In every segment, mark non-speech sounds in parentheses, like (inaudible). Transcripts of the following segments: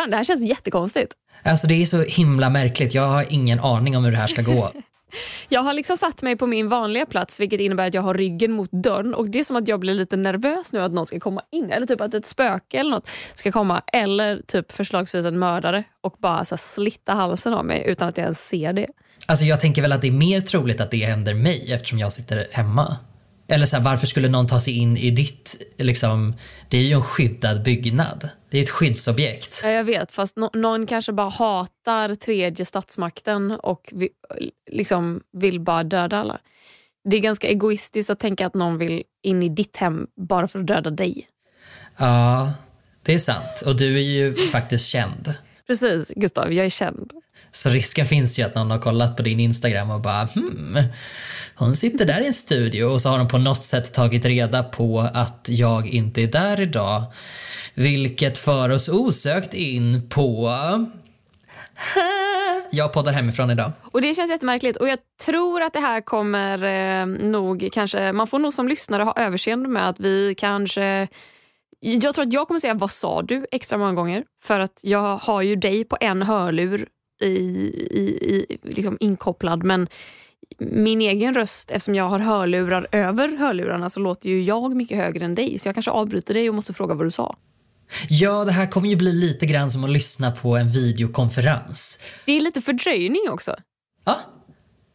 Fan, det här känns jättekonstigt. Alltså det är så himla märkligt. Jag har ingen aning om hur det här ska gå. (laughs) Jag har liksom satt mig på min vanliga plats vilket innebär att jag har ryggen mot dörren och det är som att jag blir lite nervös nu att någon ska komma in eller typ att ett spöke eller något ska komma eller typ förslagsvis en mördare och bara så slitta halsen av mig utan att jag ens ser det. Alltså jag tänker väl att det är mer troligt att det händer mig eftersom jag sitter hemma. Eller så här, varför skulle någon ta sig in i ditt, liksom, det är ju en skyddad byggnad. Det är ett skyddsobjekt. Ja, jag vet, fast no någon kanske bara hatar tredje statsmakten och vi, liksom vill bara döda alla. Det är ganska egoistiskt att tänka att någon vill in i ditt hem bara för att döda dig. Ja, det är sant. Och du är ju faktiskt känd. Precis, Gustav, jag är känd. Så risken finns ju att någon har kollat på din Instagram och bara hmm, hon sitter där i en studio och så har de på något sätt tagit reda på att jag inte är där idag. Vilket för oss osökt in på (laughs) jag poddar hemifrån idag. Och Det känns jättemärkligt och jag tror att det här kommer eh, nog kanske, man får nog som lyssnare ha överseende med att vi kanske jag tror att jag kommer säga vad sa du extra många gånger för att jag har ju dig på en hörlur i, i, i, liksom inkopplad men min egen röst, eftersom jag har hörlurar över hörlurarna så låter ju jag mycket högre än dig så jag kanske avbryter dig och måste fråga vad du sa. Ja, det här kommer ju bli lite grann som att lyssna på en videokonferens. Det är lite fördröjning också. Ja,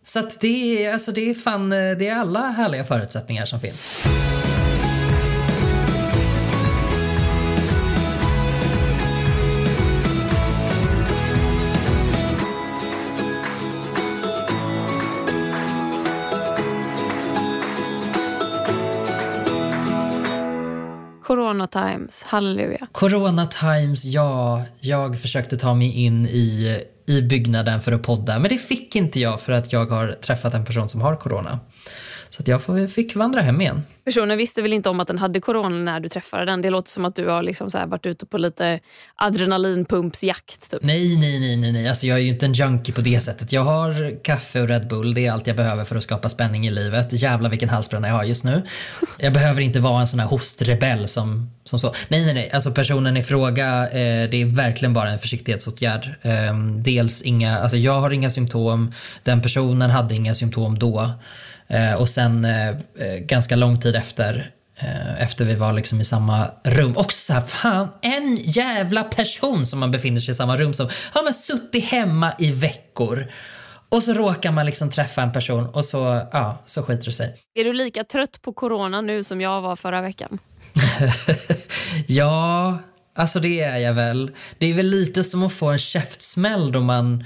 så det är, alltså det är fan, det är alla härliga förutsättningar som finns. Corona times, halleluja. Corona times, ja. Jag försökte ta mig in i, i byggnaden för att podda, men det fick inte jag för att jag har träffat en person som har corona. Så jag fick vandra hem igen. Personen visste väl inte om att den hade corona när du träffade den? Det låter som att du har liksom så varit ute på lite adrenalinpumpsjakt. Typ. Nej, nej, nej, nej, nej. Alltså, jag är ju inte en junkie på det sättet. Jag har kaffe och Red Bull. Det är allt jag behöver för att skapa spänning i livet. Jävla vilken halsbränna jag har just nu. Jag behöver inte vara en sån här hostrebell som, som så. Nej, nej, nej. Alltså personen i fråga, eh, det är verkligen bara en försiktighetsåtgärd. Eh, dels inga, alltså jag har inga symptom. Den personen hade inga symptom då. Eh, och sen eh, eh, ganska lång tid efter efter vi var liksom i samma rum. Också så här, fan en jävla person som man befinner sig i samma rum som har man suttit hemma i veckor. Och så råkar man liksom träffa en person och så, ja, så skiter det sig. Är du lika trött på corona nu som jag var förra veckan? (laughs) ja, alltså det är jag väl. Det är väl lite som att få en käftsmäll då man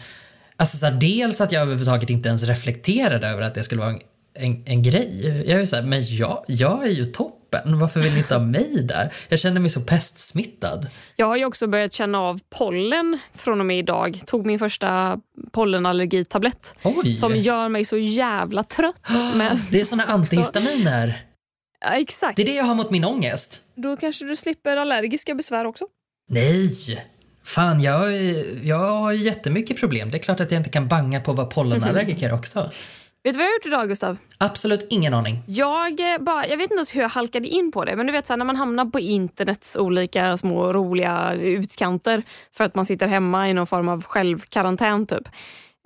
Alltså så här, dels att jag överhuvudtaget inte ens reflekterade över att det skulle vara en, en grej. Jag är så här, men jag, jag är ju toppen. Varför vill ni inte ha mig där? Jag känner mig så pestsmittad. Jag har ju också börjat känna av pollen från och med idag. Tog min första pollenallergitablett. Oj. Som gör mig så jävla trött. (gasps) Men... Det är såna antihistaminer. Ja, exakt. Det är det jag har mot min ångest. Då kanske du slipper allergiska besvär också. Nej! Fan, jag, jag har jättemycket problem. Det är klart att jag inte kan banga på att vara pollenallergiker (laughs) också. Vet du vad jag har gjort idag Gustav? Absolut ingen aning. Jag, eh, bara, jag vet inte ens hur jag halkade in på det. Men du vet så här, när man hamnar på internets olika små roliga utkanter för att man sitter hemma i någon form av självkarantän typ.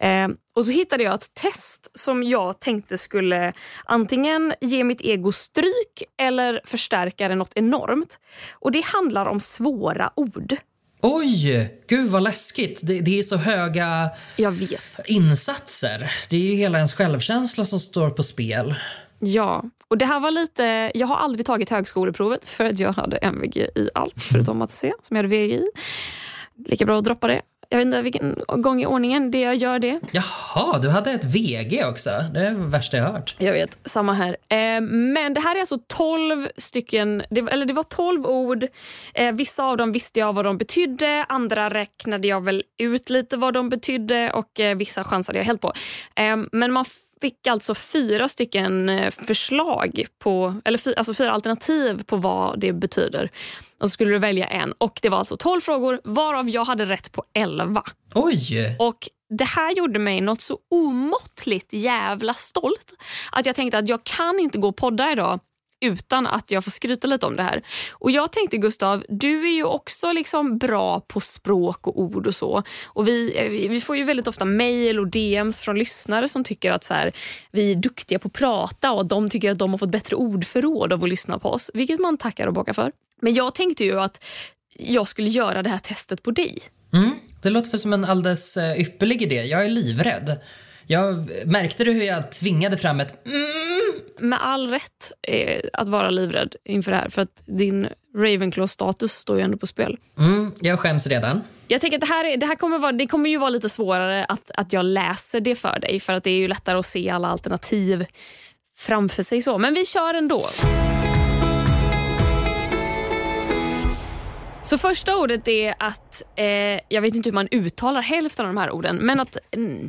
Eh, och så hittade jag ett test som jag tänkte skulle antingen ge mitt ego stryk eller förstärka det något enormt. Och det handlar om svåra ord. Oj, gud vad läskigt. Det, det, är så höga jag vet. insatser. Det är ju hela ens självkänsla som står på spel. Ja, och det här var lite... Jag har aldrig tagit högskoleprovet för att jag hade MVG i allt förutom att se som jag hade VG i. Lika bra att droppa det. Jag vet inte vilken gång i ordningen det jag gör det. Jaha, du hade ett VG också. Det är det värsta jag hört. Jag vet, samma här. Eh, men det här är alltså 12 stycken, det, eller det var 12 ord. Eh, vissa av dem visste jag vad de betydde, andra räknade jag väl ut lite vad de betydde och eh, vissa chansade jag helt på. Men man fick alltså fyra stycken eh, förslag, på, eller alltså fyra alternativ på vad det betyder. Och så skulle du välja en. Och Det var alltså 12 frågor varav jag hade rätt på 11. Oj! Och Det här gjorde mig något så omåttligt jävla stolt att jag tänkte att jag kan inte gå och podda idag utan att jag får skryta lite om det här. Och Jag tänkte Gustav, du är ju också liksom bra på språk och ord och så. Och Vi, eh, vi får ju väldigt ofta mejl och DMs från lyssnare som tycker att så här, vi är duktiga på att prata och de tycker att de har fått bättre ordförråd av att lyssna på oss. Vilket man tackar och bockar för. Men jag tänkte ju att jag skulle göra det här testet på dig. Mm, det låter som en alldeles eh, ypperlig idé. Jag är livrädd. Jag märkte du hur jag tvingade fram ett mm? Med all rätt eh, att vara livrädd inför det här för att din Ravenclaw-status står ju ändå på spel. Mm, jag skäms redan. Jag tänker att det här, det här kommer, vara, det kommer ju vara lite svårare att, att jag läser det för dig för att det är ju lättare att se alla alternativ framför sig. så. Men vi kör ändå. Så första ordet är att, eh, jag vet inte hur man uttalar hälften av de här orden, men att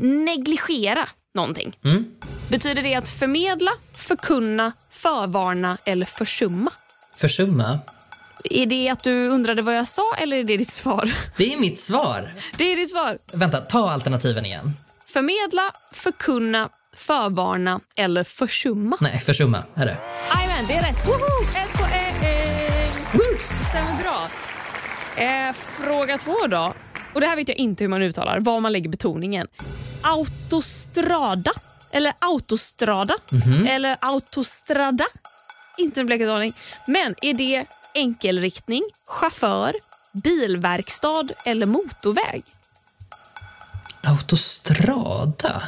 negligera någonting. Mm. Betyder det att förmedla, förkunna, förvarna eller försumma? Försumma? Är det att du undrade vad jag sa eller är det ditt svar? (laughs) Det är mitt svar. Det är ditt svar. Vänta, ta alternativen igen. Förmedla, förkunna, förvarna eller försumma. Nej, försumma är det. Jajamän, det är rätt. Woho! Ett poäng! Woo! Stämmer bra. Eh, fråga två då. Och Det här vet jag inte hur man uttalar, var man lägger betoningen. Autostrada eller autostrada Mhm. eller autostrada. Inte en blekaste aning. Men är det enkelriktning, chaufför, bilverkstad eller motorväg? Autostrada?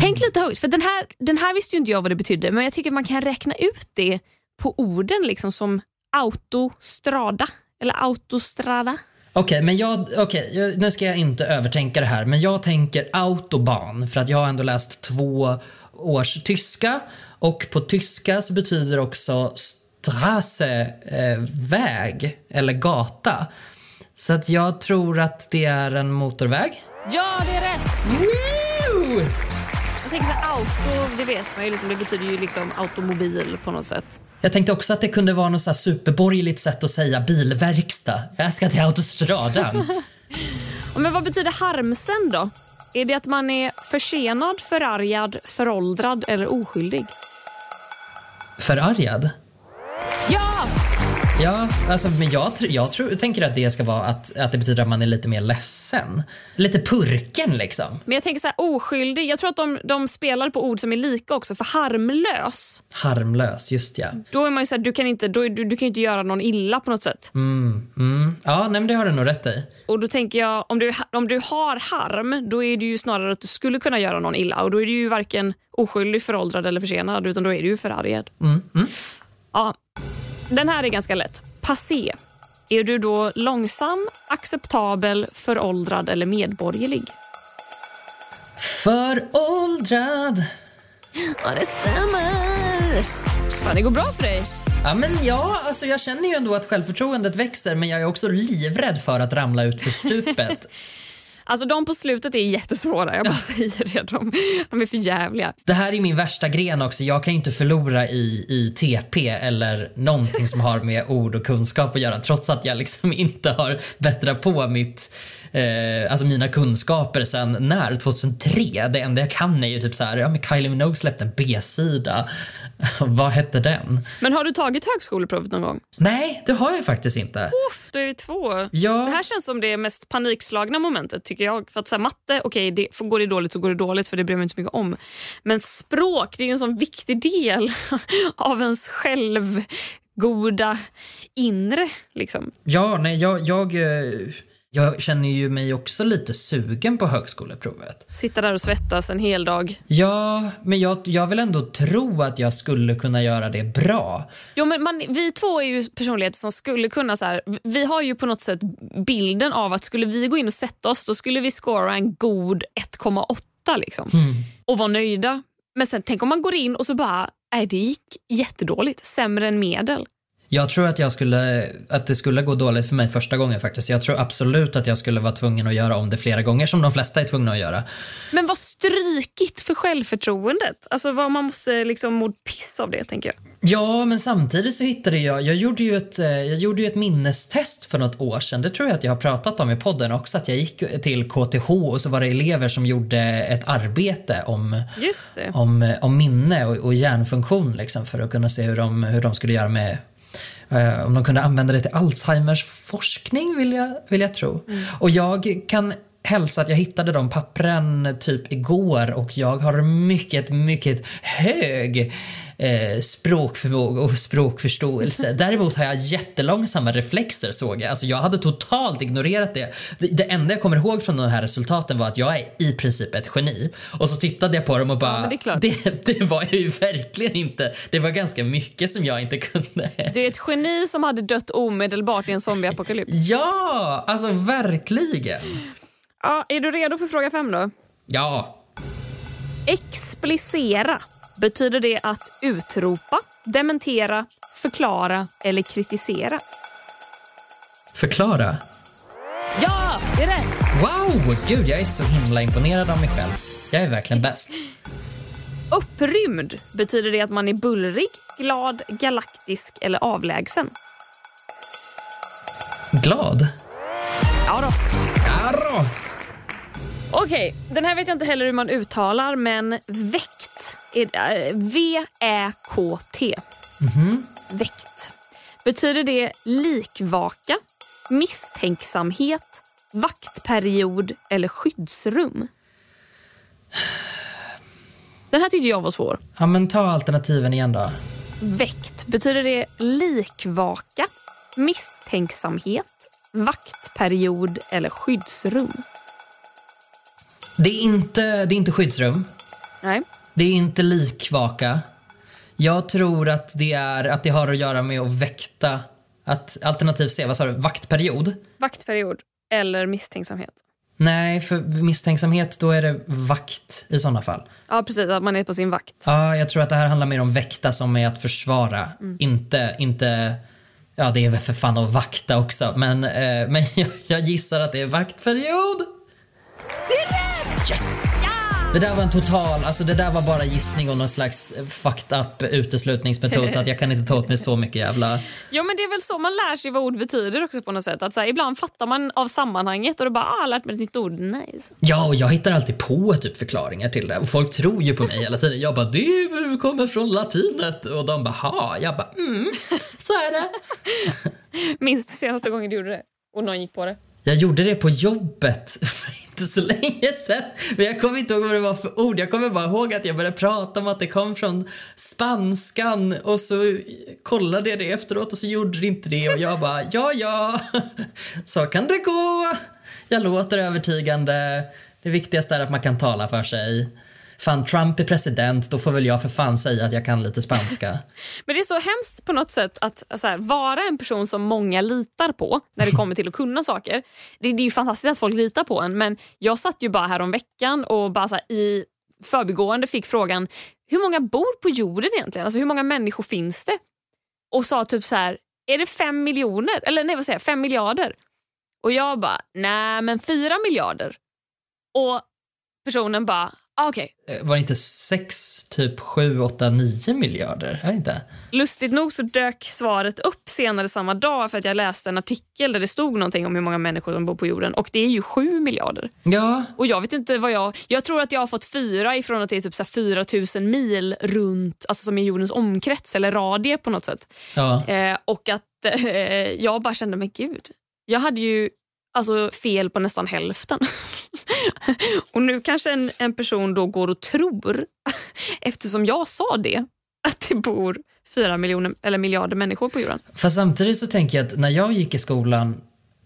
Tänk lite högt, för den här, den här visste ju inte jag vad det betydde men jag tycker man kan räkna ut det på orden liksom som autostrada eller autostrada. Okej, men jag, okej, jag- nu ska jag inte övertänka det här, men jag tänker autobahn för att jag har ändå läst två års tyska och på tyska så betyder också strasse eh, väg eller gata. Så att jag tror att det är en motorväg. Ja, det är rätt! Woo! Jag tänker så här, auto, det vet man ju, liksom, det betyder ju liksom automobil på något sätt. Jag tänkte också att det kunde vara något så superborgerligt sätt att säga bilverkstad. Jag ska till autostradan. (laughs) Men vad betyder harmsen då? Är det att man är försenad, förargad, föråldrad eller oskyldig? Förargad? Ja! Ja, alltså, men jag, jag tror, tänker att det ska vara att, att det betyder att man är lite mer ledsen. Lite purken liksom. Men jag tänker så här, oskyldig. Jag tror att de, de spelar på ord som är lika också. För harmlös, Harmlös, just ja. då är man ju så här, du kan inte, då, du, du kan inte göra någon illa på något sätt. Mm, mm. Ja, nej, men det har du nog rätt i. Och då tänker jag, om du, om du har harm, då är det ju snarare att du skulle kunna göra någon illa. Och då är du ju varken oskyldig, föråldrad eller försenad, utan då är du ju förargad. Mm, mm. Ja, den här är ganska lätt. Passé. Är du då långsam, acceptabel, föråldrad eller medborgerlig? Föråldrad. Ja, det stämmer. Fan, det går bra för dig. Ja, men ja, alltså jag känner ju ändå att självförtroendet växer men jag är också livrädd för att ramla ut för stupet. (laughs) Alltså de på slutet är jättesvåra, jag bara säger det. De, de är för jävliga. Det här är min värsta gren också. Jag kan ju inte förlora i, i TP eller någonting som har med ord och kunskap att göra trots att jag liksom (laughs) inte har bättrat på mitt Eh, alltså mina kunskaper sen när? 2003? Det enda jag kan är ju typ så här, ja men Kylie Minogue släppte en B-sida. (laughs) Vad hette den? Men har du tagit högskoleprovet någon gång? Nej, det har jag faktiskt inte. Uff, då är vi två. Ja. Det här känns som det mest panikslagna momentet tycker jag. För att så här, matte, okej, det, får- går det dåligt så går det dåligt för det bryr mig inte så mycket om. Men språk, det är ju en sån viktig del (laughs) av ens självgoda inre. Liksom. Ja, nej, jag, jag, eh, jag känner ju mig också lite sugen på högskoleprovet. Sitta där och svettas en hel dag. Ja, men jag, jag vill ändå tro att jag skulle kunna göra det bra. Jo, men man, vi två är ju personligheter som skulle kunna... så här, Vi har ju på något sätt bilden av att skulle vi gå in och sätta oss då skulle vi scora en god 1,8 liksom, och vara nöjda. Men sen tänk om man går in och så bara, nej det gick jättedåligt, sämre än medel. Jag tror att, jag skulle, att det skulle gå dåligt för mig första gången faktiskt. Jag tror absolut att jag skulle vara tvungen att göra om det flera gånger som de flesta är tvungna att göra. Men vad strykigt för självförtroendet. Alltså vad man måste liksom må piss av det tänker jag. Ja, men samtidigt så hittade jag, jag gjorde ju ett, eh, jag gjorde ju ett minnestest för något år sedan. Det tror jag att jag har pratat om i podden också. Att jag gick till KTH och så var det elever som gjorde ett arbete om, om, om minne och, och hjärnfunktion liksom, för att kunna se hur de, hur de skulle göra med eh, om de kunde använda det till Alzheimers forskning vill jag, vill jag tro. Och jag kan hälsa att jag hittade de pappren typ igår och jag har mycket, mycket hög eh, språkförmåga och språkförståelse. (laughs) Däremot har jag jättelångsamma reflexer såg jag. Alltså jag hade totalt ignorerat det. det. Enda jag kommer ihåg från de här resultaten var att jag är i princip ett geni. Och så tittade jag på dem och bara, men det (laughs) det, det var jag ju verkligen inte. Det var ganska mycket som jag inte kunde. Du är ett geni som hade dött omedelbart i en zombieapokalyps. (laughs) Ja, alltså verkligen. Ja, är du redo för fråga fem då? Ja, Explicera. Betyder det att utropa, dementera, förklara eller kritisera? förklara. Ja, det är rätt! Wow, gud jag är så himla imponerad av mig själv. Jag är verkligen bäst. Upprymd. Betyder det att man är bullrig, glad, galaktisk eller avlägsen? Glad? Ja då. Ja då. Okej, den här vet jag inte heller hur man uttalar, men väkt. är- äh, V-Ä-K-T. Väkt. Betyder det likvaka, misstänksamhet, vaktperiod eller skyddsrum? Den här tyckte jag var svår. Ja men ta alternativen igen då. Väkt. Betyder det likvaka, misstänksamhet, vaktperiod eller skyddsrum? Det är inte, det är inte skyddsrum. Nej. Det är inte likvaka. Jag tror att det är att det har att göra med att väkta. Att alternativ C, vad sa du? Vaktperiod? Vaktperiod eller misstänksamhet. Nej, för misstänksamhet då är det vakt i sådana fall. Ja, precis. Att man är på sin vakt. Ja, jag tror att det här handlar mer om väkta som är att försvara. Inte, inte, ja det är väl för fan att vakta också. Men, eh, men (laughs) jag, jag gissar att det är vaktperiod. Det är rätt! Yes! Det där var en total, alltså det där var bara gissning och någon slags fucked up uteslutningsmetod så att jag kan inte ta åt mig så mycket jävla... Ja, men det är väl så man lär sig vad ord betyder också på något sätt. Att så här, ibland fattar man av sammanhanget och då bara, ah, lärt mig ett nytt ord. Nice. Ja, och jag hittar alltid på typ förklaringar till det och folk tror ju på mig hela tiden. Jag bara, det kommer från latinet och de bara, ha. Jag bara, mm, så är det. (laughs) Minns du senaste gången du gjorde det? Och någon gick på det? Jag gjorde det på jobbet inte så länge sedan. Men jag kommer inte ihåg vad det var för ord. Jag kommer bara ihåg att jag började prata om att det kom från spanskan och så kollade jag det efteråt och så gjorde det inte det och jag bara ja, ja, (laughs) så kan det gå. Jag låter övertygande. Det viktigaste är att man kan tala för sig. Fan, Trump är president, då får väl jag för fan säga att jag kan lite spanska. (laughs) Men det är så hemskt på något sätt att så här, vara en person som många litar på när det kommer till att kunna saker. Det, det är ju fantastiskt att folk litar på en men jag satt ju bara här om veckan och bara så här, i förbigående fick frågan hur många bor på jorden egentligen? Alltså hur många människor finns det? Och sa typ så här, är det fem miljoner? Eller nej vad säger jag, fem miljarder? Och jag bara, nej men fyra miljarder. Och personen bara, ah, okej. Eh, Var det inte sex, typ sju, åtta, nio miljarder? Är inte? Lustigt nog så dök svaret upp senare samma dag för att jag läste en artikel där det stod någonting om hur många människor som bor på jorden och det är ju sju miljarder. Ja, Och jag vet inte vad jag... Jag tror att jag har fått fyra ifrån att det är typ så här 4 000 mil runt, alltså som är jordens omkrets eller radie på något sätt. ja. Eh, och att eh, jag bara kände, men gud, jag hade ju alltså, fel på nästan hälften. (laughs) och nu kanske en, en person då går och tror, (laughs) eftersom jag sa det, att det bor fyra miljoner eller miljarder människor på jorden. Fast samtidigt så tänker jag att när jag gick i skolan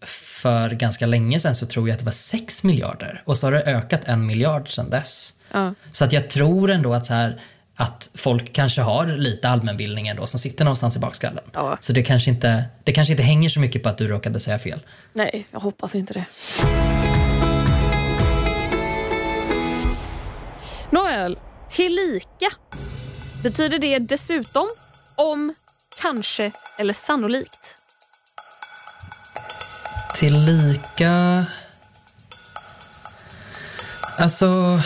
för ganska länge sedan så tror jag att det var 6 miljarder. Och så har det ökat en miljard sedan dess. Ja. Så att jag tror ändå att, så här, att folk kanske har lite allmänbildning ändå som sitter någonstans i bakskallen. Ja. Så det kanske, inte, det kanske inte hänger så mycket på att du råkade säga fel. Nej, jag hoppas inte det. Nåväl, tillika. Betyder det dessutom, om, kanske eller sannolikt? Tillika... Alltså...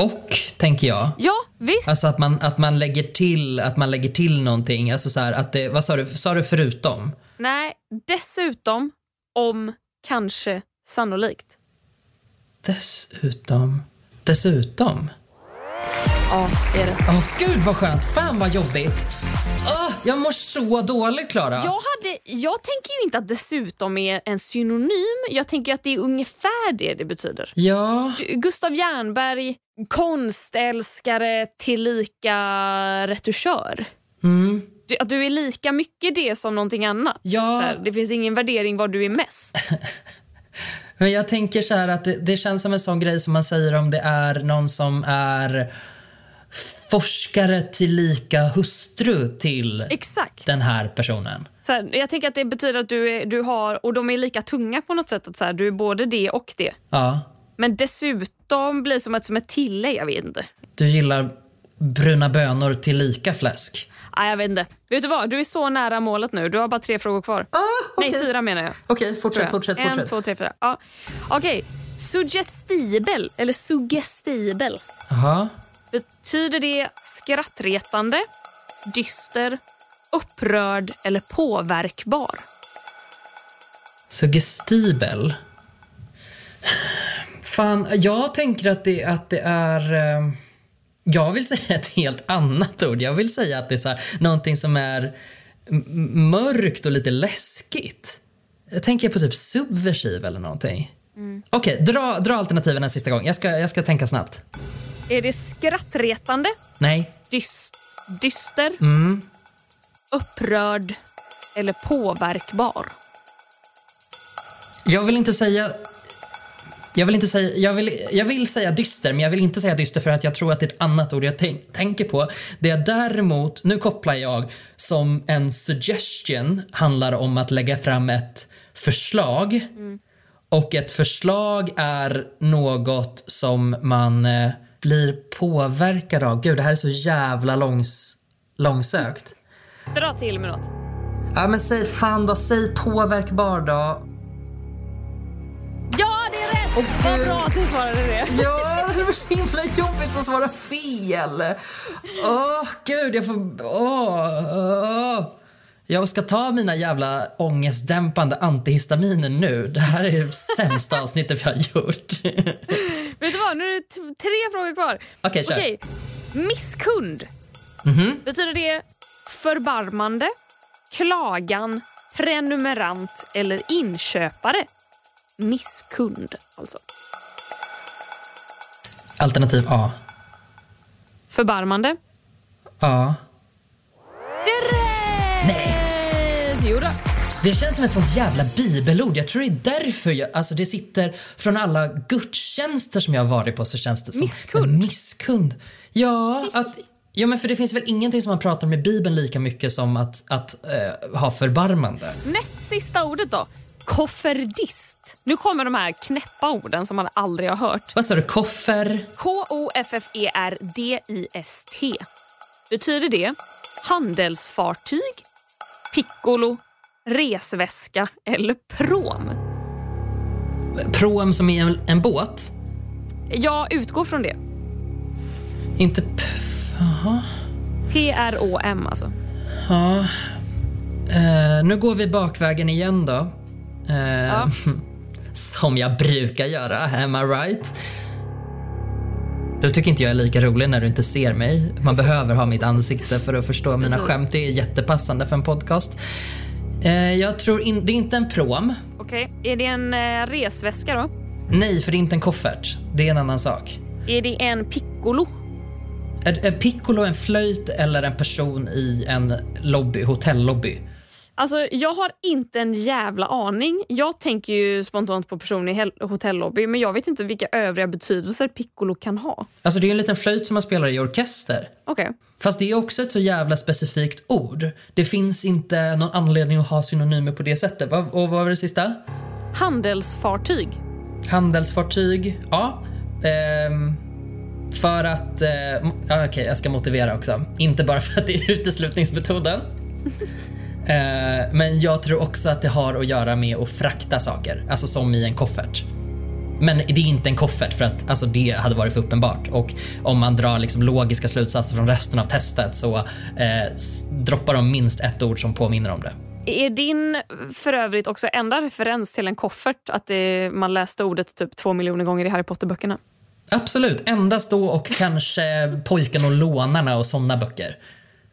och, tänker jag. Ja, visst. Alltså att man, att man lägger till, att man lägger till någonting. Alltså så här, att det, vad sa du, sa du förutom? Nej, dessutom, om, kanske, sannolikt. Dessutom, dessutom. Ja, det är det. Åh gud vad skönt, fan vad jobbigt. Jag mår så dåligt Klara. Jag, hade, jag tänker ju inte att dessutom är en synonym. Jag tänker att det är ungefär det det betyder. Ja, Gustav Jernberg, konstälskare tillika retuschör. mm. Du, att du är lika mycket det som någonting annat. Ja. Här, det finns ingen värdering vad du är mest. (laughs) Men jag tänker så här att det, det känns som en sån grej som man säger om det är någon som är forskare tillika hustru till Exakt. den här personen. Så här, jag tänker att det betyder att du, är, du har, och de är lika tunga på något sätt, att så här, du är både det och det. Ja, Men dessutom blir det som ett, som ett tillägg, jag vet inte. du gillar bruna bönor tillika fläsk. Nej, jag vet inte. Vet du vad, du är så nära målet nu. Du har bara tre frågor kvar. Nej, fyra menar jag. Okej, tror fortsätt, jag. fortsätt, en, fortsätt. två, tre, fyra. Ja. Okej, suggestibel eller suggestibel. Jaha. Betyder det skrattretande, dyster, upprörd eller påverkbar? Suggestibel. Fan, jag tänker att det, att det är... eh, Jag vill (laughs) säga ett helt annat ord. Jag vill säga att det är så här, någonting som är mörkt och lite läskigt. Jag tänker på typ subversiv eller någonting. Okej, dra, dra alternativen en sista gång. Jag ska, jag ska tänka snabbt. Är det skrattretande, Nej. dyst, dyster, Mm. upprörd eller påverkbar? Jag vill inte säga... Jag vill, inte säga, jag, vill, jag vill säga dyster, men jag vill inte säga dyster för att jag tror att det är ett annat ord jag tänk, tänker på. Det jag däremot, nu kopplar jag som en suggestion handlar om att lägga fram ett förslag. Och ett förslag är något som man eh, blir påverkad av. Gud, det här är så jävla långs, långsökt. Dra till med något. Ja men säg fan då, säg påverkbar då. Ja, det är rätt! Vad bra att du svarade det. Ja, det var så himla jobbigt att svara fel. Åh, gud, jag får... Åh, åh. Jag ska ta mina jävla ångestdämpande antihistaminer nu. Det här är det sämsta avsnittet vi har gjort. Vet du vad, nu är det tre frågor kvar. Okej, kör. Okej, misskund. Mhm. Betyder det förbarmande, klagan, prenumerant eller inköpare? Misskund, alltså. Alternativ A. Förbarmande. Ja. Det är rätt! Nej. Jo då. Det känns som ett sånt jävla bibelord. Jag tror det är därför jag, alltså det sitter från alla gudstjänster som jag har varit på så känns det som Misskund? misskund. Ja, att, ja men för det finns väl ingenting som man pratar om i bibeln lika mycket som att, att eh, ha förbarmande. Näst sista ordet då. Kofferdist. Nu kommer de här knäppa orden som man aldrig har hört. Vad sa du? Koffer? K-O-F-F-E-R-D-I-S-T. Betyder det handelsfartyg, piccolo, resväska eller prom? Prom som är en, en båt? Jag utgår från det. Inte... P- Jaha. P-R-O-M alltså. Ja. Eh, nu går vi bakvägen igen då. Eh, Ja. (laughs) Som jag brukar göra, am I right? Du tycker inte jag är lika rolig när du inte ser mig. Man behöver ha mitt ansikte för att förstå mina Precis. skämt. Det är jättepassande för en podcast. Eh, jag tror in, det är inte en prom. Okej, är det en eh, resväska då? Nej, för det är inte en koffert. Det är en annan sak. Är det en piccolo? Är, är piccolo en flöjt eller en person i en lobby, hotellobby? Alltså, jag har inte en jävla aning. Jag tänker ju spontant på person i hotellobby men jag vet inte vilka övriga betydelser piccolo kan ha. Alltså det är en liten flöjt som man spelar i orkester. Okej. Fast det är också ett så jävla specifikt ord. Det finns inte någon anledning att ha synonymer på det sättet. Och vad var det sista? Handelsfartyg. Handelsfartyg. Ja. Ehm, för att... Eh, Okej, jag ska motivera också. Inte bara för att det är uteslutningsmetoden. Eh, men jag tror också att det har att göra med att frakta saker. Alltså som i en koffert. Men det är inte en koffert för att alltså, det hade varit för uppenbart. Och om man drar liksom logiska slutsatser från resten av testet så eh, droppar de minst ett ord som påminner om det. Är din för övrigt också enda referens till en koffert att det, man läste ordet typ två miljoner gånger i Harry Potter-böckerna? Absolut, endast då och kanske Pojken och lånarna och såna böcker.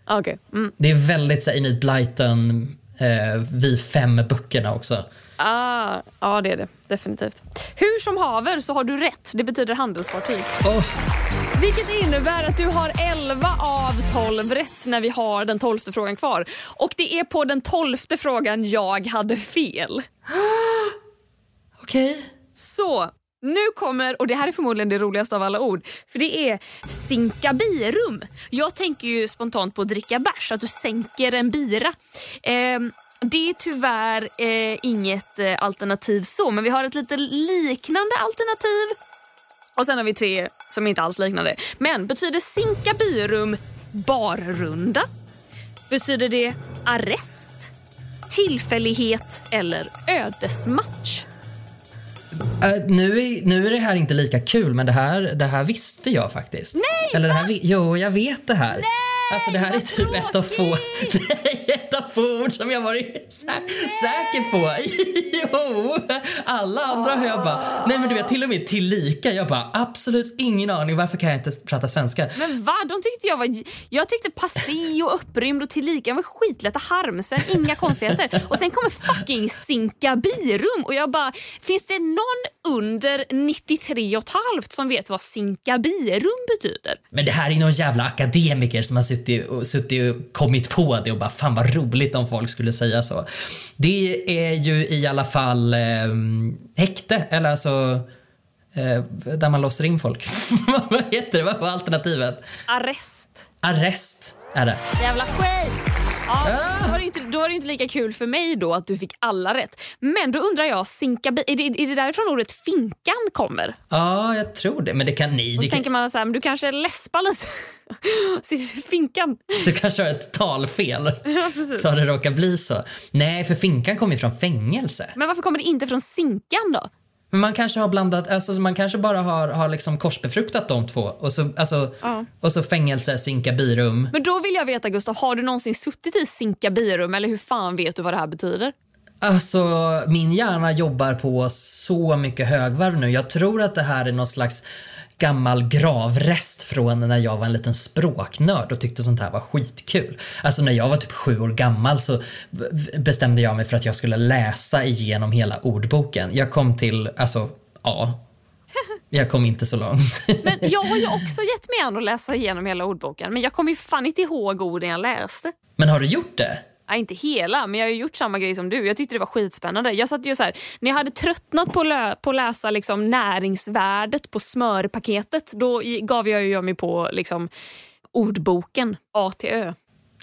Okej. Mm. Det är väldigt så Enid Blyton, eh, Vi fem-böckerna också. Ah, ja, det är det. Definitivt. Hur som haver så har du rätt. Det betyder handelsfartyg. Oh, Vilket innebär att du har 11 av 12 rätt när vi har den tolfte frågan kvar. Och det är på den tolfte frågan jag hade fel. (gasps) Okej. Så, nu kommer, och det här är förmodligen det roligaste av alla ord, för det är sinkabirum. Jag tänker ju spontant på att dricka bärs, att du sänker en bira. Eh, det är tyvärr eh, inget eh, alternativ så, men vi har ett lite liknande alternativ. Och sen har vi tre som inte alls liknande. Men betyder sinkabirum barrunda? Betyder det arrest? Tillfällighet eller ödesmatch? Eh, nu, är, nu är det här inte lika kul, men det här, det här visste jag faktiskt. Nej, Eller det här, Jo, jag vet det här. Nej, alltså det här är typ ett av få, (laughs) det är ett av få ord som jag varit sä- säker på. (laughs) Jo, alla andra har jag bara, nej men du vet till och med tillika. Jag bara absolut ingen aning varför kan jag inte prata svenska? Men va? De tyckte jag var... Jag tyckte passé och upprymd och tillika var skitlätta harmsen, inga konstigheter. Och sen kommer fucking sinkabirum och jag bara, finns det någon under 93 och ett halvt som vet vad sinkabirum betyder? Men det här är någon jävla akademiker som har suttit och, suttit och kommit på det och bara fan vad roligt om folk skulle säga så. Det är ju i alla fall eh, häkte, eller alltså eh, där man låser in folk. (laughs) vad heter det? Vad var alternativet? Arrest. Arrest är det. Jävla skit! Ja, då, var det inte, då var det inte lika kul för mig då att du fick alla rätt. Men då undrar jag, sinkabi, är, det, är det därifrån ordet finkan kommer? Ja, jag tror det. Men det kan ni. Och så kan, tänker man så här, men du kanske läspar lite. (laughs) Finkan. du kanske har ett talfel. (laughs) Ja, precis. Så det råkar bli så. Nej, för finkan kommer ju från fängelse. Men varför kommer det inte från sinkan då? Men man kanske har blandat, alltså man kanske bara har, har liksom korsbefruktat de två och så, alltså, Ja. och så fängelse, sinkabirum. Men då vill jag veta Gustav, har du någonsin suttit i sinkabirum eller hur fan vet du vad det här betyder? Alltså min hjärna jobbar på så mycket högvarv nu. Jag tror att det här är någon slags gammal gravrest från när jag var en liten språknörd och tyckte sånt här var skitkul. Alltså när jag var typ sju år gammal så bestämde jag mig för att jag skulle läsa igenom hela ordboken. Jag kom till, alltså ja. Jag kom inte så långt. Men jag har ju också gett mig an att läsa igenom hela ordboken men jag kommer ju fan inte ihåg orden jag läste. Men har du gjort det? Ja, inte hela, men jag har ju gjort samma grej som du. Jag tyckte det var skitspännande. Jag satt ju så här, när jag hade tröttnat på, lö- på att läsa liksom näringsvärdet på smörpaketet då gav jag ju mig på liksom ordboken A till Ö.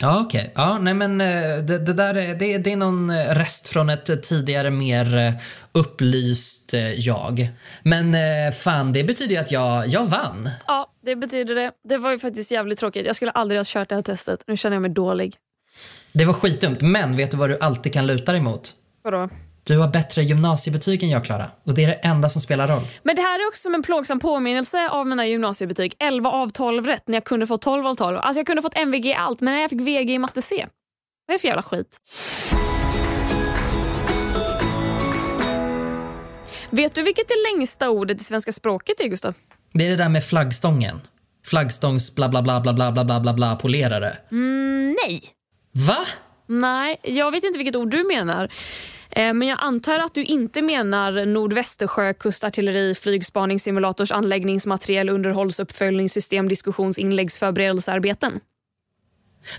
Ja, okej. Ja, nej men eh, det, det där är, det, det är någon eh, rest från ett tidigare mer eh, upplyst jag. Men fan, det betyder ju att jag, jag vann. Ja, det betyder det. Det var ju faktiskt jävligt tråkigt. Jag skulle aldrig ha kört det här testet. Nu känner jag mig dålig. Det var skitdumt, men vet du vad du alltid kan luta dig mot? Vadå? Du har bättre gymnasiebetyg än jag, Klara. Och det är det enda som spelar roll. Men det här är också som en plågsam påminnelse av mina gymnasiebetyg. 11 av 12 rätt när jag kunde få 12 av 12. Alltså jag kunde fått MVG i allt, men när jag fick VG i matte C. Vad är det för jävla skit? Vet du vilket det längsta ordet i svenska språket är, Gustav? Det är det där med flaggstången. Flaggstångs bla bla bla bla bla bla bla bla bla polerare. Mm, nej. Va? Nej, jag vet inte vilket ord du menar. Eh, Men jag antar att du inte menar Nordvästersjö, kustartilleri, flygspaning, simulators, anläggningsmateriel, underhållsuppföljningssystem, diskussionsinläggsförberedelsearbeten.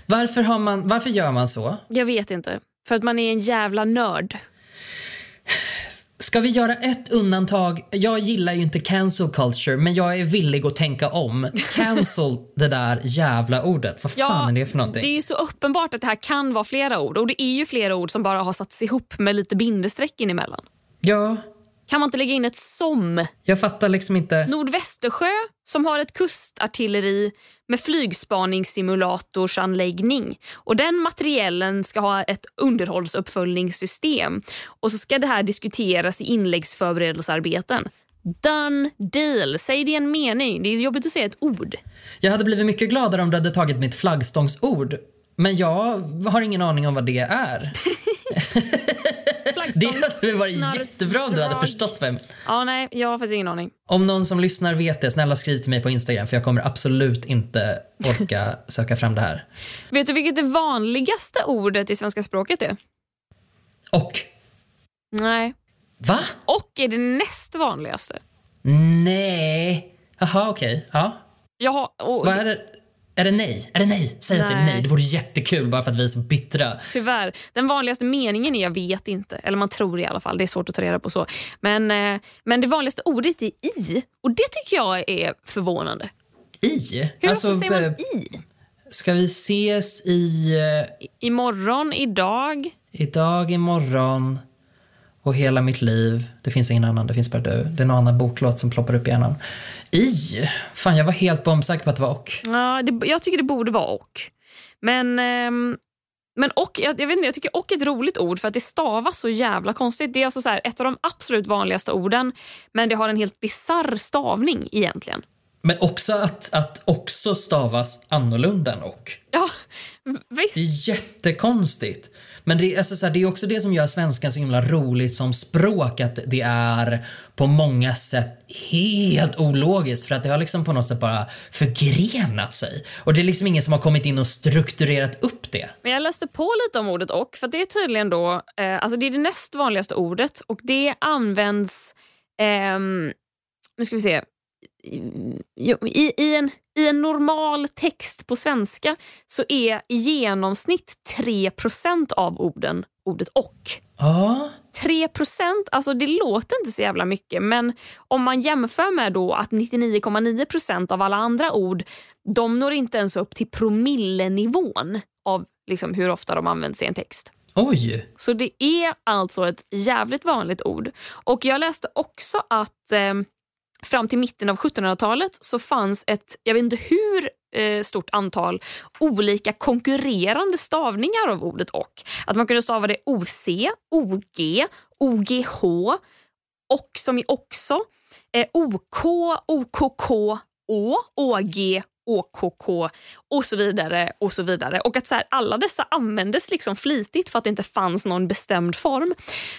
Varför, har man, varför gör man så? Jag vet inte. För att man är en jävla nörd. Ska vi göra ett undantag? Jag gillar ju inte cancel culture, men jag är villig att tänka om. Cancel (laughs) det där jävla ordet. Vad fan är det för någonting? Det är ju så uppenbart att det här kan vara flera ord. Och det är ju flera ord som bara har satts ihop med lite bindestreck in emellan. Ja, Kan man inte lägga in ett som? jag fattar liksom inte. Nordvästersjö som har ett kustartilleri med flygspaningssimulatorsanläggning. Och den materiellen ska ha ett underhållsuppföljningssystem. Och så ska det här diskuteras i inläggsförberedelsearbeten. Done deal. Säg det i en mening. Det är jobbigt att säga ett ord. Jag hade blivit mycket gladare om du hade tagit mitt flaggstångsord. Men jag har ingen aning om vad det är. (laughs) det hade varit jättebra om du hade förstått vem. Ja, nej, jag har faktiskt ingen aning. Om någon som lyssnar vet det, snälla skriv till mig på Instagram för jag kommer absolut inte orka (laughs) söka fram det här. Vet du vilket det vanligaste ordet i svenska språket är? Och. Nej. Va? Och är det näst vanligaste. Nej. Jaha, okej. Okay. Ja. Jaha, och... Vad är det? Är det nej? Är det nej? Säg nej. att det är nej. Det vore jättekul bara för att vi är så bittra. Tyvärr. Den vanligaste meningen är jag vet inte. Eller man tror i alla fall. Det är svårt att ta reda på så. Men, eh, men det vanligaste ordet är i. Och det tycker jag är förvånande. I? Hur alltså, säger man i? Ska vi ses i... Uh, imorgon, idag? Idag, imorgon och hela mitt liv. Det finns ingen annan, det finns bara du. Det är någon annan boklåt som ploppar upp i hjärnan. I? Fan, jag var helt bombsäker på att det var och. Ja, det, jag tycker det borde vara och. Men, ähm, men och, jag, jag, vet inte, jag tycker och är ett roligt ord för att det stavas så jävla konstigt. Det är alltså så här, ett av de absolut vanligaste orden men det har en helt bizarr stavning egentligen. Men också att, att också stavas annorlunda än och. Ja, visst. Det är jättekonstigt. Men det, alltså så här, det är också det som gör svenskan så himla roligt som språk. Att det är på många sätt helt ologiskt för att det har liksom på något sätt bara förgrenat sig. Och det är liksom ingen som har kommit in och strukturerat upp det. Men jag läste på lite om ordet och för det är tydligen då, eh, alltså det är det näst vanligaste ordet och det används, eh, nu ska vi se, i, i, en, I en normal text på svenska så är i genomsnitt 3% av orden ordet och. Ah. 3 alltså det låter inte så jävla mycket men om man jämför med då att 99,9% av alla andra ord de når inte ens upp till promillenivån av liksom hur ofta de används i en text. Oj! Så det är alltså ett jävligt vanligt ord. Och jag läste också att eh, fram till mitten av 1700-talet så fanns ett, jag vet inte hur eh, stort antal olika konkurrerande stavningar av ordet och. Att man kunde stava det OC, OG, OGH, och som i också, eh, OK, OKK, Å, OG, OKK och så vidare. och så vidare. Och att så här, Alla dessa användes liksom flitigt för att det inte fanns någon bestämd form.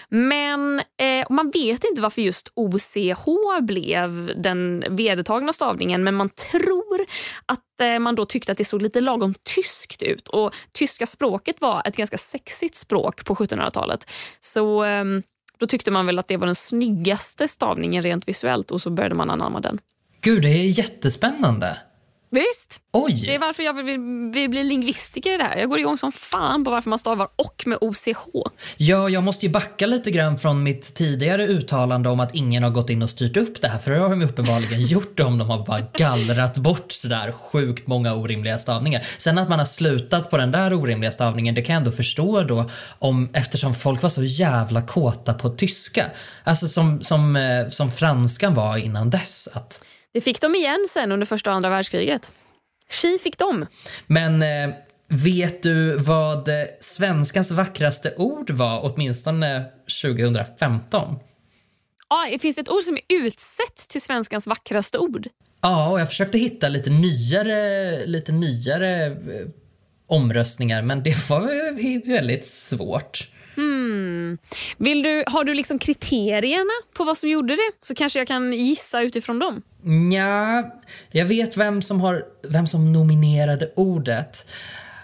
Men eh, man vet inte varför just OCH blev den vedertagna stavningen men man tror att eh, man då tyckte att det såg lite lagom tyskt ut. Och Tyska språket var ett ganska sexigt språk på 1700-talet. Så eh, då tyckte man väl att det var den snyggaste stavningen rent visuellt och så började man anamma den. Gud, det är jättespännande. Visst. Oj. Det är varför jag vill, vill, bli lingvistiker i det här. Jag går igång som fan på varför man stavar och med OCH. Ja, jag måste ju backa lite grann från mitt tidigare uttalande om att ingen har gått in och styrt upp det här. För det har de uppenbarligen (laughs) gjort om de har bara gallrat bort sådär sjukt många orimliga stavningar. Sen att man har slutat på den där orimliga stavningen, det kan jag ändå förstå då om, eftersom folk var så jävla kåta på tyska. Alltså som, som, eh, som franskan var innan dess. Att det fick de igen sen under första och andra världskriget. Chi fick de. Men eh, vet du vad svenskans vackraste ord var åtminstone 2015? Ja, finns det ett ord som är utsett till svenskans vackraste ord? Ja, och jag försökte hitta lite nyare, lite nyare eh, omröstningar men det var väldigt svårt. Hmm. Vill du, har du liksom kriterierna på vad som gjorde det? Så kanske jag kan gissa utifrån dem. Ja, jag vet vem som, har, vem som nominerade ordet.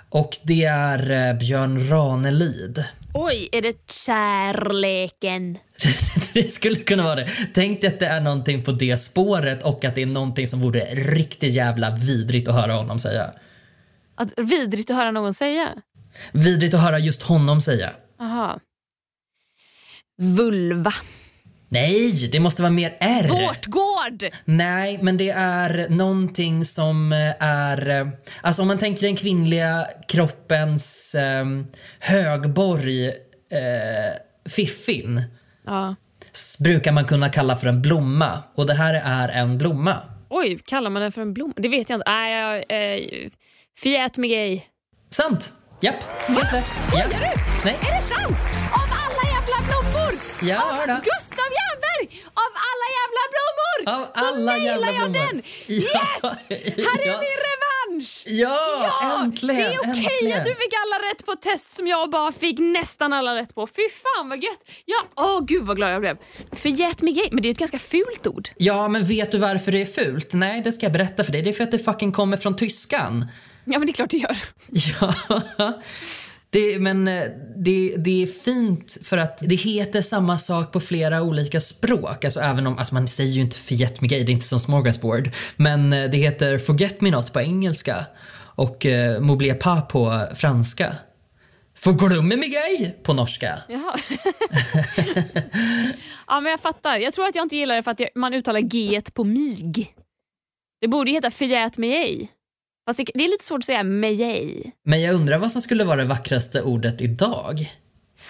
Och det är eh, Björn Ranelid. Oj, är det kärleken? (laughs) det skulle kunna vara det. Tänk dig att det är någonting på det spåret och att det är någonting som vore riktigt jävla vidrigt att höra honom säga. Att vidrigt att höra någon säga? Vidrigt att höra just honom säga. Aha. Vulva. Nej, det måste vara mer R. Vårtgård! Nej, men det är någonting som är... Alltså om man tänker den kvinnliga kroppens eh, högborg, eh, fiffin. Ja. Brukar man kunna kalla för en blomma. Och det här är en blomma. Oj, kallar man den för en blomma? Det vet jag inte. Nej, jag... Eh, förgät mig ej. Sant. Japp. Va? Skojar ja. du? Nej. Är det sant? Ja, av. Gustav Jernberg! Av alla jävla blommor! Av så alla jävla jag blommor. den! Ja, Yes! Här är ja. min revansch! Ja, Ja, äntligen! det är okej äntligen. att du fick alla rätt på ett test som jag bara fick nästan alla rätt på. Fy fan vad gött! Ja, åh gud vad glad jag blev. Förgät mig gay, men det är ett ganska fult ord. Ja, men vet du varför det är fult? Nej, det ska jag berätta för dig. Det är för att det fucking kommer från tyskan. Ja men det är klart det gör. Ja, det, men eh, det, det är fint för att det heter samma sak på flera olika språk. Alltså även om, alltså man säger ju inte forget me gay, det är inte som smorgasbord. Men eh, det heter forget me not på engelska och eh, m'oubliez pas på franska. Förglömmer me gay på norska. Jaha. (laughs) ja men jag fattar. Jag tror att jag inte gillar det för att jag, man uttalar g på mig. Det borde ju heta förgät mig ej. Fast det, det är lite svårt att säga mig ej. Men jag undrar vad som skulle vara det vackraste ordet idag?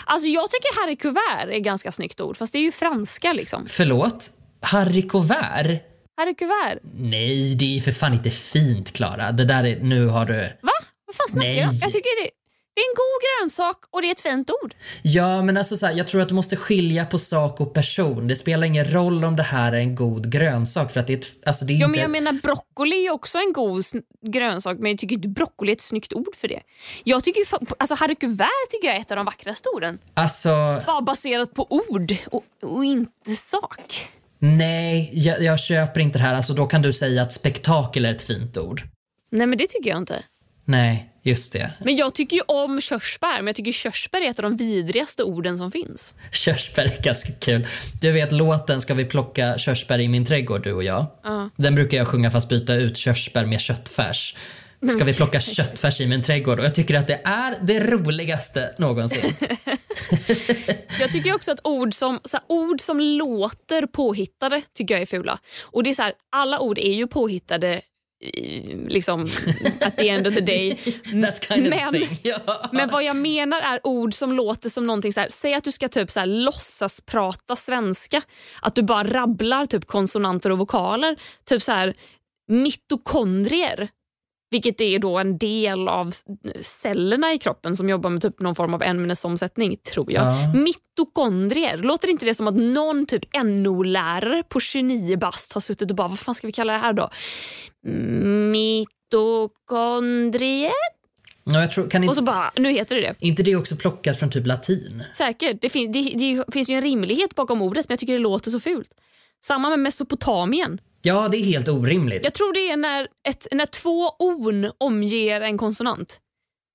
Alltså jag tycker Harry Kuvert är ett ganska snyggt ord fast det är ju franska liksom. Förlåt? Harry Covert? Harry Kuvert. Nej, det är för fan inte fint Klara. Det där är, nu har du... Va? Vad fan snackar Nej. jag? Jag tycker det, det är en god grönsak och det är ett fint ord. Ja, men alltså så här, jag tror att du måste skilja på sak och person. Det spelar ingen roll om det här är en god grönsak för att det är, ett, alltså det är Ja, inte... men jag menar broccoli är också en god grönsak men jag tycker inte broccoli är ett snyggt ord för det. Jag tycker ju, alltså Harry Kuvert tycker jag är ett av de vackraste orden. Alltså, Bara baserat på ord och, och inte sak. nej, jag, jag köper inte det här. Alltså då kan du säga att spektakel är ett fint ord. Nej men det tycker jag inte. Nej, just det. Men jag tycker ju om körsbär men jag tycker körsbär är ett av de vidrigaste orden som finns. Körsbär är ganska kul. Du vet låten Ska vi plocka körsbär i min trädgård du och jag? Den brukar jag sjunga fast byta ut körsbär med köttfärs. Ska vi plocka (laughs) köttfärs i min trädgård? Och jag tycker att det är det roligaste någonsin. (laughs) Jag tycker också att ord som, så här, ord som låter påhittade tycker jag är fula. Och det är så här, Alla ord är ju påhittade liksom at the end of the day. (laughs) Men- thing. Men vad jag menar är ord som låter som någonting så här, säg att du ska typ så här låtsas prata svenska. Att du bara rabblar typ konsonanter och vokaler. Typ så här mitokondrier. Vilket är då en del av cellerna i kroppen som jobbar med typ någon form av ämnesomsättning, tror jag. Ja. Mitokondrier, låter inte det som att någon typ NO-lärare på 29 bast har suttit och bara, vad fan ska vi kalla det här då? Mitokondrier? Ja, tror, kan Och inte, så bara, nu heter det det. inte det också plockat från typ latin? Säkert. Det, fin- det, det finns ju en rimlighet bakom ordet men jag tycker det låter så fult. Samma med Mesopotamien. Ja, det är helt orimligt. Jag tror det är när, ett, när två on omger en konsonant.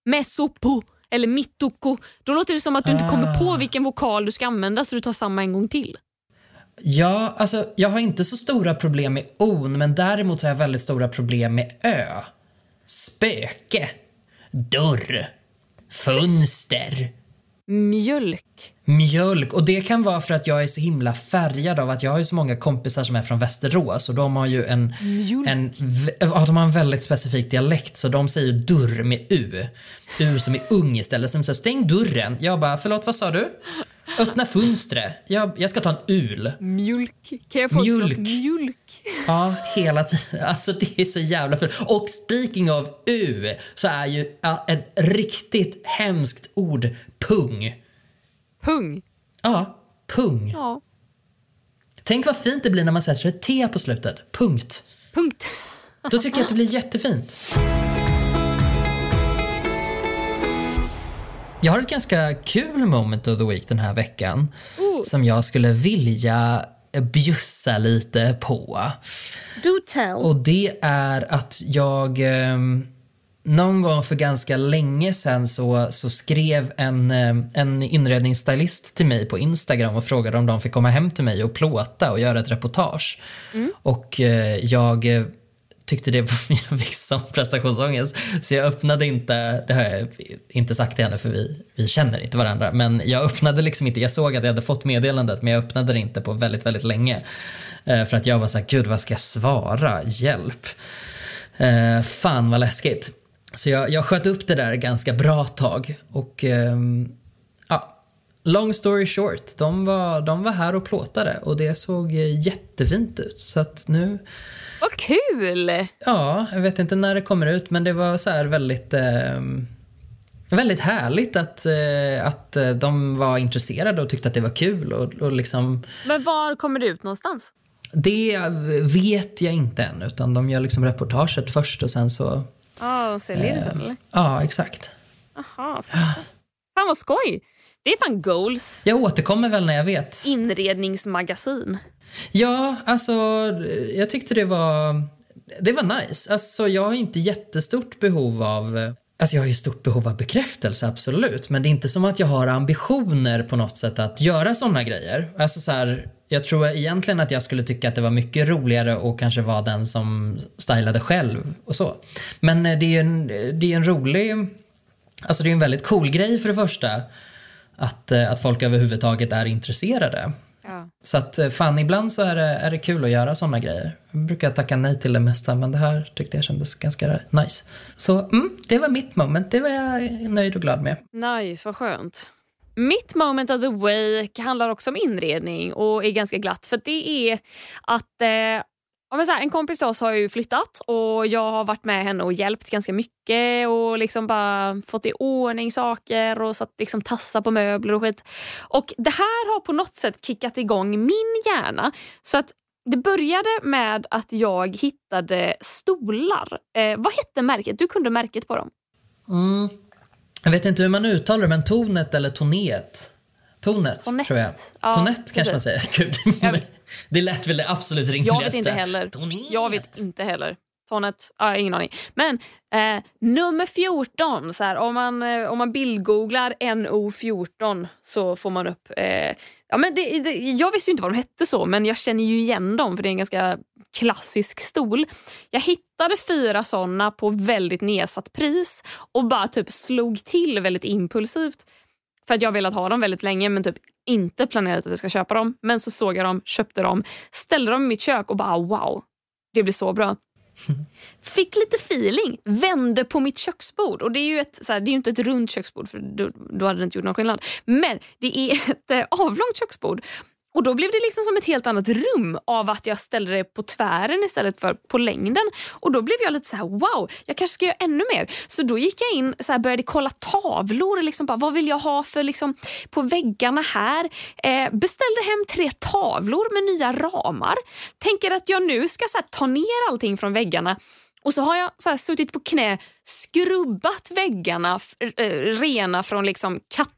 Mesopo eller mittoko. Då låter det som att du inte kommer på vilken vokal du ska använda så du tar samma en gång till. Ja, alltså jag har inte så stora problem med on, men däremot har jag väldigt stora problem med ö. Spöke. Dörr. Fönster. Mjölk. Mjölk. Och det kan vara för att jag är så himla färgad av att jag har ju så många kompisar som är från Västerås och de har ju en, en, v- ja, de har en väldigt specifik dialekt så de säger dörr med U. U som är ung istället. Som säger stäng dörren. Jag bara, förlåt vad sa du? Öppna fönstret. Jag, jag ska ta en ul. Mjölk. Kan jag få Mjölk. mjölk? Ja, hela tiden. Alltså det är så jävla fult. Och speaking of U så är ju ja, ett riktigt hemskt ord pung. Pung. Ja, pung. Ja. Tänk vad fint det blir när man sätter ett T på slutet. Punkt. Punkt. Då tycker jag att det blir jättefint. Jag har ett ganska kul moment of the week den här veckan. Oh. Som jag skulle vilja bjussa lite på. Do tell. Och det är att jag ehm, någon gång för ganska länge sedan så, så skrev en, ehm, en inredningsstylist till mig på Instagram och frågade om de fick komma hem till mig och plåta och göra ett reportage. Och eh, jag eh, tyckte det (laughs) jag fick sån prestationsångest så jag öppnade inte, det har jag inte sagt till henne för vi, vi känner inte varandra, men jag öppnade liksom inte, jag såg att jag hade fått meddelandet men jag öppnade det inte på väldigt, väldigt länge. Eh, för att jag var såhär, gud vad ska jag svara? Hjälp. Eh, fan vad läskigt. Så jag, jag sköt upp det där ganska bra tag och ehm, long story short, de var, de var här och plåtade och det såg eh, jättefint ut. Så att nu, Vad kul! ja, jag vet inte när det kommer ut men det var så här väldigt ehm, Väldigt härligt att, eh, att eh, de var intresserade och tyckte att det var kul och, och liksom Men var kommer det ut någonstans? Det vet jag inte än, utan de gör liksom reportaget först och sen så... Ja, och säljer det sen eller? Ja, exakt. Jaha, fan. fan vad skoj! Det är fan goals. Jag återkommer väl när jag vet. Inredningsmagasin. Ja, alltså jag tyckte det var, det var nice. Alltså jag har inte jättestort behov av Alltså jag har ju stort behov av bekräftelse, absolut. Men det är inte som att jag har ambitioner på något sätt att göra sådana grejer. Alltså så här, jag tror egentligen att jag skulle tycka att det var mycket roligare och kanske vara den som stylade själv och så. Men eh, det är ju en, det är en rolig, alltså det är en väldigt cool grej för det första. Att, eh, att folk överhuvudtaget är intresserade. Ja. Så att eh, fan, ibland så är det, är det kul att göra sådana grejer. Jag brukar tacka nej till det mesta, men det här tyckte jag kändes ganska nice. Så mm, det var mitt moment, det var jag nöjd och glad med. Nice, vad skönt. Mitt moment of the week handlar också om inredning och är ganska glatt för det är att eh, Ja, men så här, en kompis till oss har ju flyttat och jag har varit med henne och hjälpt ganska mycket och liksom bara fått i ordning saker och satt liksom tassa på möbler och skit. Och det här har på något sätt kickat igång min hjärna. Så att det började med att jag hittade stolar. Eh, vad hette märket? Du kunde märket på dem. Mm. Jag vet inte hur man uttalar det, men tonet eller tonet? Tonet, Tonet. tror jag. Ja, Tonet kanske man precis. säger. (laughs) Gud. Det lät väl det absolut rimligaste. Jag vet inte heller. Tonet. Jag vet inte heller. Tonet, ja, ingen aning. Men eh, nummer 14, så här, om, man, eh, om man bildgooglar NO14 så får man upp... Eh, ja, men det, det, jag visste ju inte vad de hette så, men jag känner ju igen dem för det är en ganska klassisk stol. Jag hittade fyra såna på väldigt nedsatt pris och bara typ slog till väldigt impulsivt. För att jag velat ha dem väldigt länge men typ inte planerat att jag ska köpa dem. Men så såg jag dem, köpte dem, ställde dem i mitt kök och bara wow, det blir så bra. (laughs) Fick lite feeling, vände på mitt köksbord. Och Det är ju, ett, så här, det är inte ett runt köksbord för då, då hade det inte gjort någon skillnad. Men det är ett eh, avlångt köksbord. Och Då blev det liksom som ett helt annat rum av att jag ställde det på tvären istället för på längden. Och Då blev jag lite så här: wow, jag kanske ska göra ännu mer. Så då gick jag in och började kolla tavlor. Liksom bara, vad vill jag ha för liksom, på väggarna här? Eh, beställde hem tre tavlor med nya ramar. Tänker att jag nu ska så här, ta ner allting från väggarna och så har jag så suttit på knä, skrubbat väggarna eh, rena från liksom katt...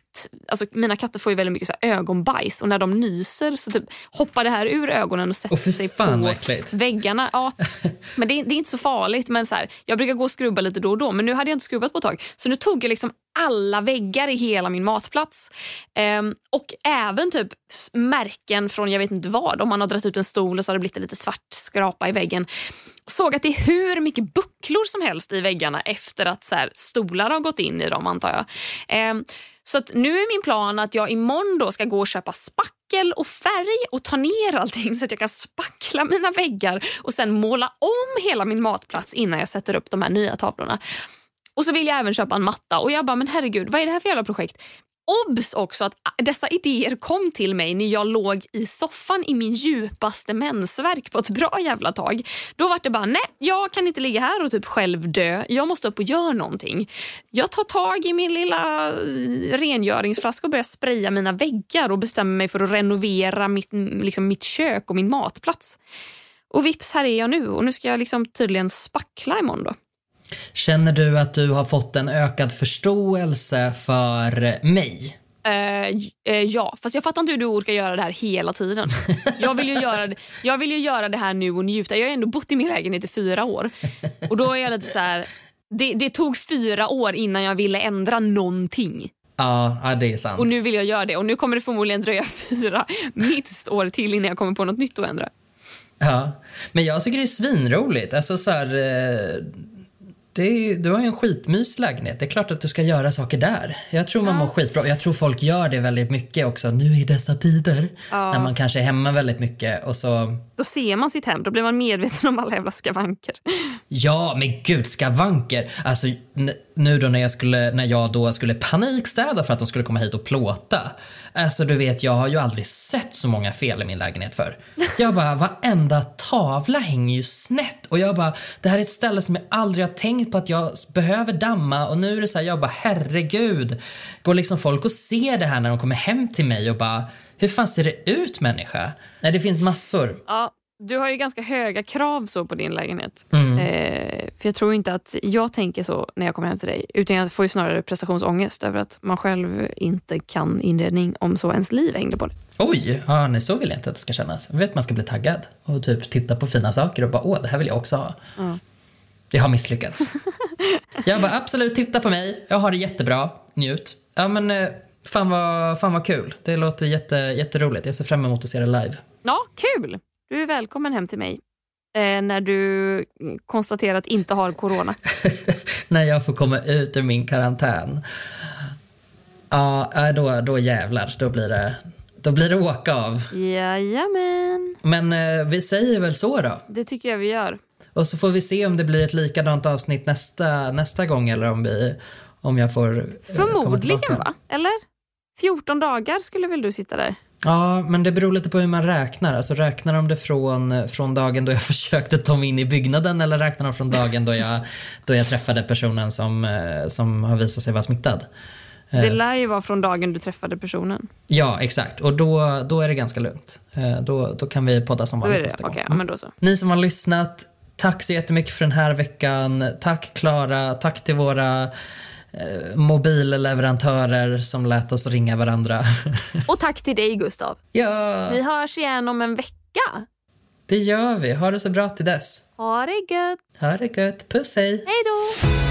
Alltså, mina katter får ju väldigt mycket så ögonbajs och när de nyser så typ hoppar det här ur ögonen och sätter fy sig på vad äckligt. väggarna. Ja, (laughs) men det, är- det är inte så farligt. Men så här, jag brukar gå och skrubba lite då och då men nu hade jag inte skrubbat på ett tag. Så nu tog jag liksom alla väggar i hela min matplats. Ehm, och även typ märken från jag vet inte vad. Om man har dragit ut en stol och så har det blivit lite svart skrapa i väggen. Såg att det är hur mycket bucklor som helst i väggarna efter att så här, stolar har gått in i dem antar jag. Eh, så att nu är min plan att jag imorgon då ska gå och köpa spackel och färg och ta ner allting så att jag kan spackla mina väggar och sen måla om hela min matplats innan jag sätter upp de här nya tavlorna. Och så vill jag även köpa en matta och jag bara, men herregud, vad är det här för jävla projekt? Obs också att dessa idéer kom till mig när jag låg i soffan i min djupaste mensvärk på ett bra jävla tag. Då var det bara, nej, jag kan inte ligga här och typ själv dö. Jag måste upp och göra någonting. Jag tar tag i min lilla eh, rengöringsflaska och börjar spraya mina väggar och bestämmer mig för att renovera mitt, liksom mitt kök och min matplats. Och vips, här är jag nu och nu ska jag liksom tydligen spackla imorgon då. Känner du att du har fått en ökad förståelse för mig? J- eh, ja, fast jag fattar inte hur du orkar göra det här hela tiden. Jag vill, ju (laughs) göra det, jag vill ju göra det här nu och njuta. Jag har ändå bott i min lägenhet i fyra år. Och då är jag lite så här... Det, det tog fyra år innan jag ville ändra någonting. Ja, ja det är sant. Och nu vill jag göra det. Och nu kommer det förmodligen dröja (laughs) fyra, minst år till innan jag kommer på något nytt att ändra. Ja, men jag tycker det är svinroligt. Alltså så här, eh, det är, du har ju en skitmysig lägenhet. Det är klart att du ska göra saker där. Jag tror man mår skitbra. Jag tror folk gör det väldigt mycket också nu i dessa tider. När man kanske är hemma väldigt mycket och så... Då ser man sitt hem. Då blir man medveten om alla jävla skavanker. Ja, men gud, skavanker. Alltså nu då när jag, skulle, när jag då skulle panikstäda för att de skulle komma hit och plåta. Alltså du vet, jag har ju aldrig sett så många fel i min lägenhet för. Jag bara, varenda tavla hänger ju snett. Och jag bara, det här är ett ställe som jag aldrig har tänkt på att jag behöver damma. Och nu är det så här, jag bara, herregud. Går liksom folk och ser det här när de kommer hem till mig och bara, hur fan ser det ut människa? Nej, det finns massor. Ja, Du har ju ganska höga krav så på din lägenhet. Mm. Eh, för Jag tror inte att jag tänker så när jag kommer hem till dig. Utan jag får ju snarare prestationsångest över att man själv inte kan inredning om så ens liv hängde på det. Oj, ja, nej, så vill jag inte att det ska kännas. Jag vet att man ska bli taggad och typ titta på fina saker och bara åh, det här vill jag också ha. Ja. Det har misslyckats. (laughs) jag bara absolut, titta på mig. Jag har det jättebra. Njut. Ja men eh, fan vad, fan vad kul. Det låter jätte, jätteroligt. Jag ser fram emot att se det live. Ja, kul! Du är välkommen hem till mig. Eh, när du konstaterar att inte har corona. (laughs) När jag får komma ut ur min karantän. Ja, då, då jävlar. Då blir det, då blir det åka av. Jajamän. Men eh, vi säger väl så då. Det tycker jag vi gör. Och så får vi se om det blir ett likadant avsnitt nästa, nästa gång eller om, vi, om jag får eh, Förmodligen va? Eller? 14 dagar skulle väl du sitta där? Ja, men det beror lite på hur man räknar. Alltså räknar de det från, från dagen då jag (laughs) försökte ta mig in i byggnaden eller räknar de från dagen då jag, då jag träffade personen som, eh, som har visat sig vara smittad? Det Eh, lär ju vara från dagen du träffade personen. Ja, exakt. Och då, då är det ganska lugnt. Eh, Då, då kan vi podda som vanligt nästa. Okej, gång. ja, så. Ni som har lyssnat, tack så jättemycket för den här veckan. Tack Klara, tack till våra mobilleverantörer som lät oss ringa varandra. (laughs) Och tack till dig Gustav. ja, Vi hörs igen om en vecka. det gör vi. Ha det så bra till dess. Ha det gött. Ha det gött. Puss hej. Hej då.